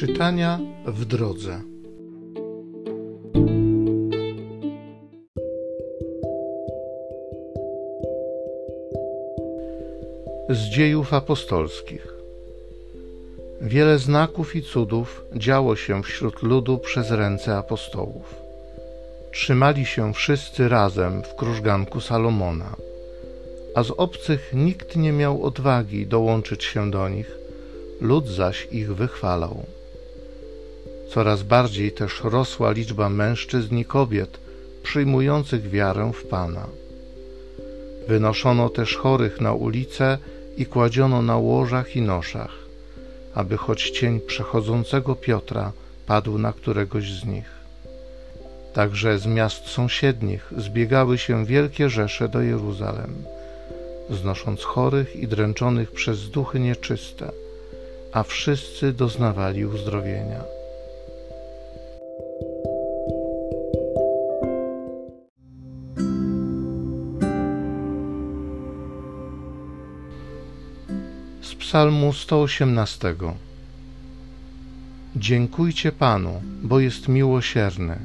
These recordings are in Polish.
Czytania w drodze. Z dziejów apostolskich. Wiele znaków i cudów działo się wśród ludu przez ręce apostołów. Trzymali się wszyscy razem w krużganku Salomona, a z obcych nikt nie miał odwagi dołączyć się do nich, lud zaś ich wychwalał. Coraz bardziej też rosła liczba mężczyzn i kobiet przyjmujących wiarę w Pana. Wynoszono też chorych na ulice i kładziono na łożach i noszach, aby choć cień przechodzącego Piotra padł na któregoś z nich. Także z miast sąsiednich zbiegały się wielkie rzesze do Jeruzalem, znosząc chorych i dręczonych przez duchy nieczyste, a wszyscy doznawali uzdrowienia. Psalmu 118 Dziękujcie Panu, bo jest miłosierny.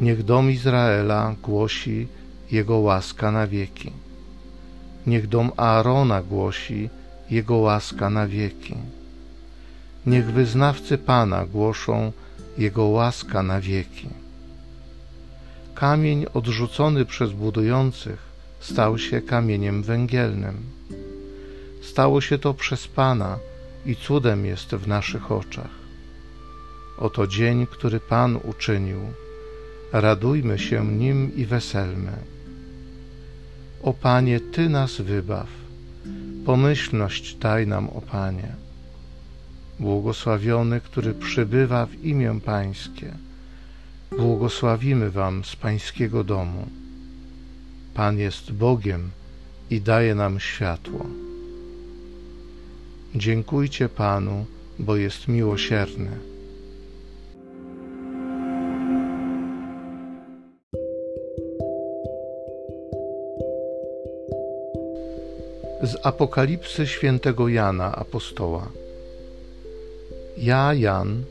Niech dom Izraela głosi Jego łaska na wieki. Niech dom Aarona głosi Jego łaska na wieki. Niech wyznawcy Pana głoszą Jego łaska na wieki. Kamień odrzucony przez budujących stał się kamieniem węgielnym. Stało się to przez Pana i cudem jest w naszych oczach. Oto dzień, który Pan uczynił. Radujmy się nim i weselmy. O Panie, Ty nas wybaw. Pomyślność daj nam, o Panie. Błogosławiony, który przybywa w imię Pańskie. Błogosławimy Wam z Pańskiego domu. Pan jest Bogiem i daje nam światło. Dziękujcie Panu, bo jest miłosierny. Z Apokalipsy świętego Jana apostoła. Ja, Jan,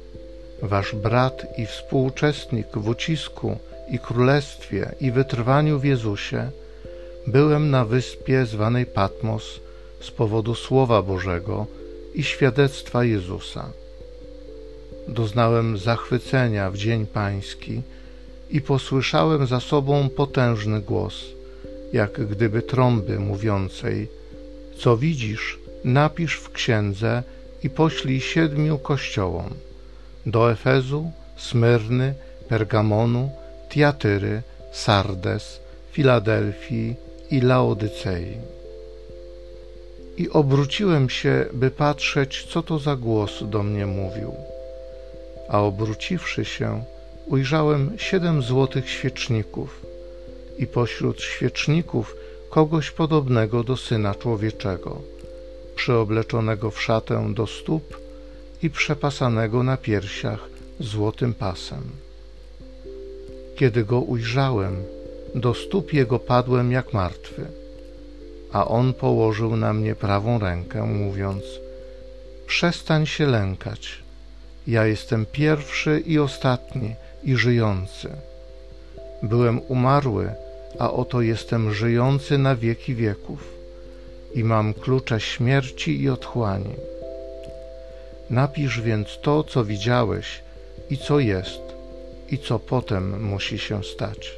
wasz brat i współuczestnik w ucisku i królestwie i wytrwaniu w Jezusie, byłem na wyspie zwanej Patmos z powodu Słowa Bożego i świadectwa Jezusa. Doznałem zachwycenia w dzień Pański i posłyszałem za sobą potężny głos, jak gdyby trąby mówiącej: Co widzisz, napisz w księdze i poślij siedmiu kościołom: do Efezu, Smyrny, Pergamonu, Tiatyry, Sardes, Filadelfii i Laodycei. I obróciłem się, by patrzeć, co to za głos do mnie mówił. A obróciwszy się, ujrzałem siedem złotych świeczników i pośród świeczników kogoś podobnego do Syna Człowieczego, przyobleczonego w szatę do stóp i przepasanego na piersiach złotym pasem. Kiedy go ujrzałem, do stóp jego padłem jak martwy, a on położył na mnie prawą rękę, mówiąc: Przestań się lękać. Ja jestem pierwszy i ostatni i żyjący. Byłem umarły, a oto jestem żyjący na wieki wieków i mam klucze śmierci i otchłani. Napisz więc to, co widziałeś i co jest, i co potem musi się stać.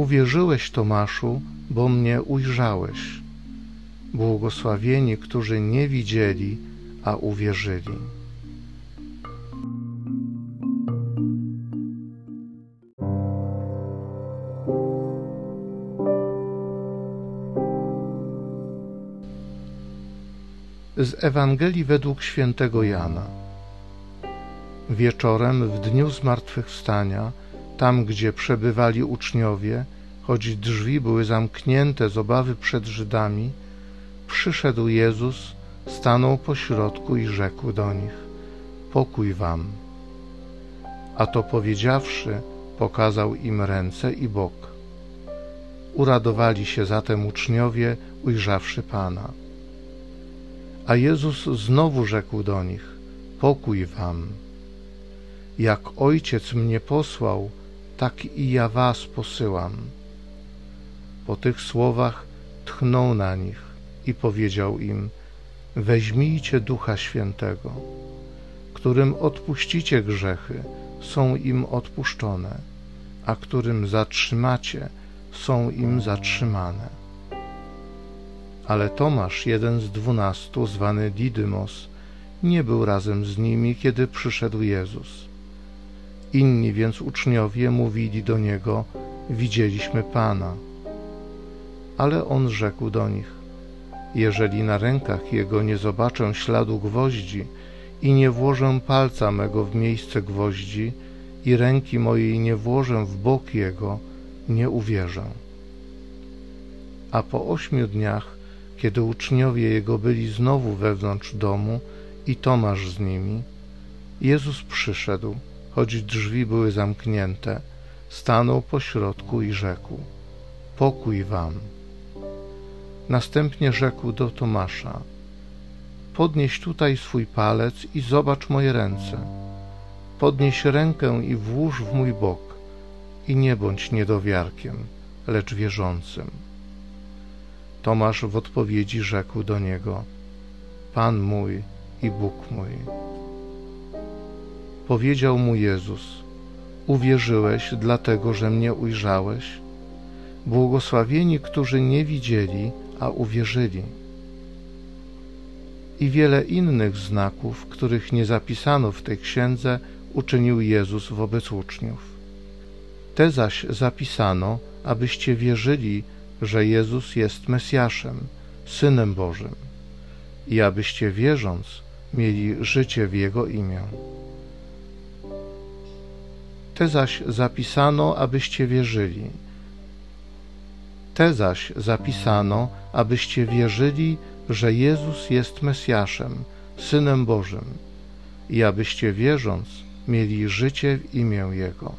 Uwierzyłeś, Tomaszu, bo mnie ujrzałeś. Błogosławieni, którzy nie widzieli, a uwierzyli. Z Ewangelii według świętego Jana. Wieczorem, w dniu zmartwychwstania, tam gdzie przebywali uczniowie, choć drzwi były zamknięte z obawy przed Żydami, przyszedł Jezus, stanął pośrodku i rzekł do nich: Pokój wam. A to powiedziawszy, Pokazał im ręce i bok. Uradowali się zatem uczniowie, ujrzawszy Pana. A Jezus znowu rzekł do nich: Pokój wam. Jak Ojciec mnie posłał, tak i ja was posyłam. Po tych słowach tchnął na nich i powiedział im: Weźmijcie Ducha Świętego, którym odpuścicie grzechy, są im odpuszczone, a którym zatrzymacie, są im zatrzymane. Ale Tomasz, jeden z dwunastu, zwany Didymos, nie był razem z nimi, kiedy przyszedł Jezus. Inni więc uczniowie mówili do niego: Widzieliśmy Pana. Ale on rzekł do nich: Jeżeli na rękach jego nie zobaczę śladu gwoździ i nie włożę palca mego w miejsce gwoździ i ręki mojej nie włożę w bok jego, nie uwierzę. A po ośmiu dniach, kiedy uczniowie jego byli znowu wewnątrz domu i Tomasz z nimi, Jezus przyszedł, choć drzwi były zamknięte, stanął po środku i rzekł: Pokój wam. Następnie rzekł do Tomasza: Podnieś tutaj swój palec i zobacz moje ręce. Podnieś rękę i włóż w mój bok i nie bądź niedowiarkiem, lecz wierzącym. Tomasz w odpowiedzi rzekł do niego: Pan mój i Bóg mój. Powiedział mu Jezus: Uwierzyłeś, dlatego że mnie ujrzałeś? Błogosławieni, którzy nie widzieli, a uwierzyli. I wiele innych znaków, których nie zapisano w tej księdze, uczynił Jezus wobec uczniów. Te zaś zapisano, abyście wierzyli, że Jezus jest Mesjaszem, Synem Bożym, i abyście wierząc mieli życie w Jego imię. Te zaś zapisano, abyście wierzyli. Te zaś zapisano, abyście wierzyli, że Jezus jest Mesjaszem, Synem Bożym, i abyście wierząc mieli życie w imię Jego.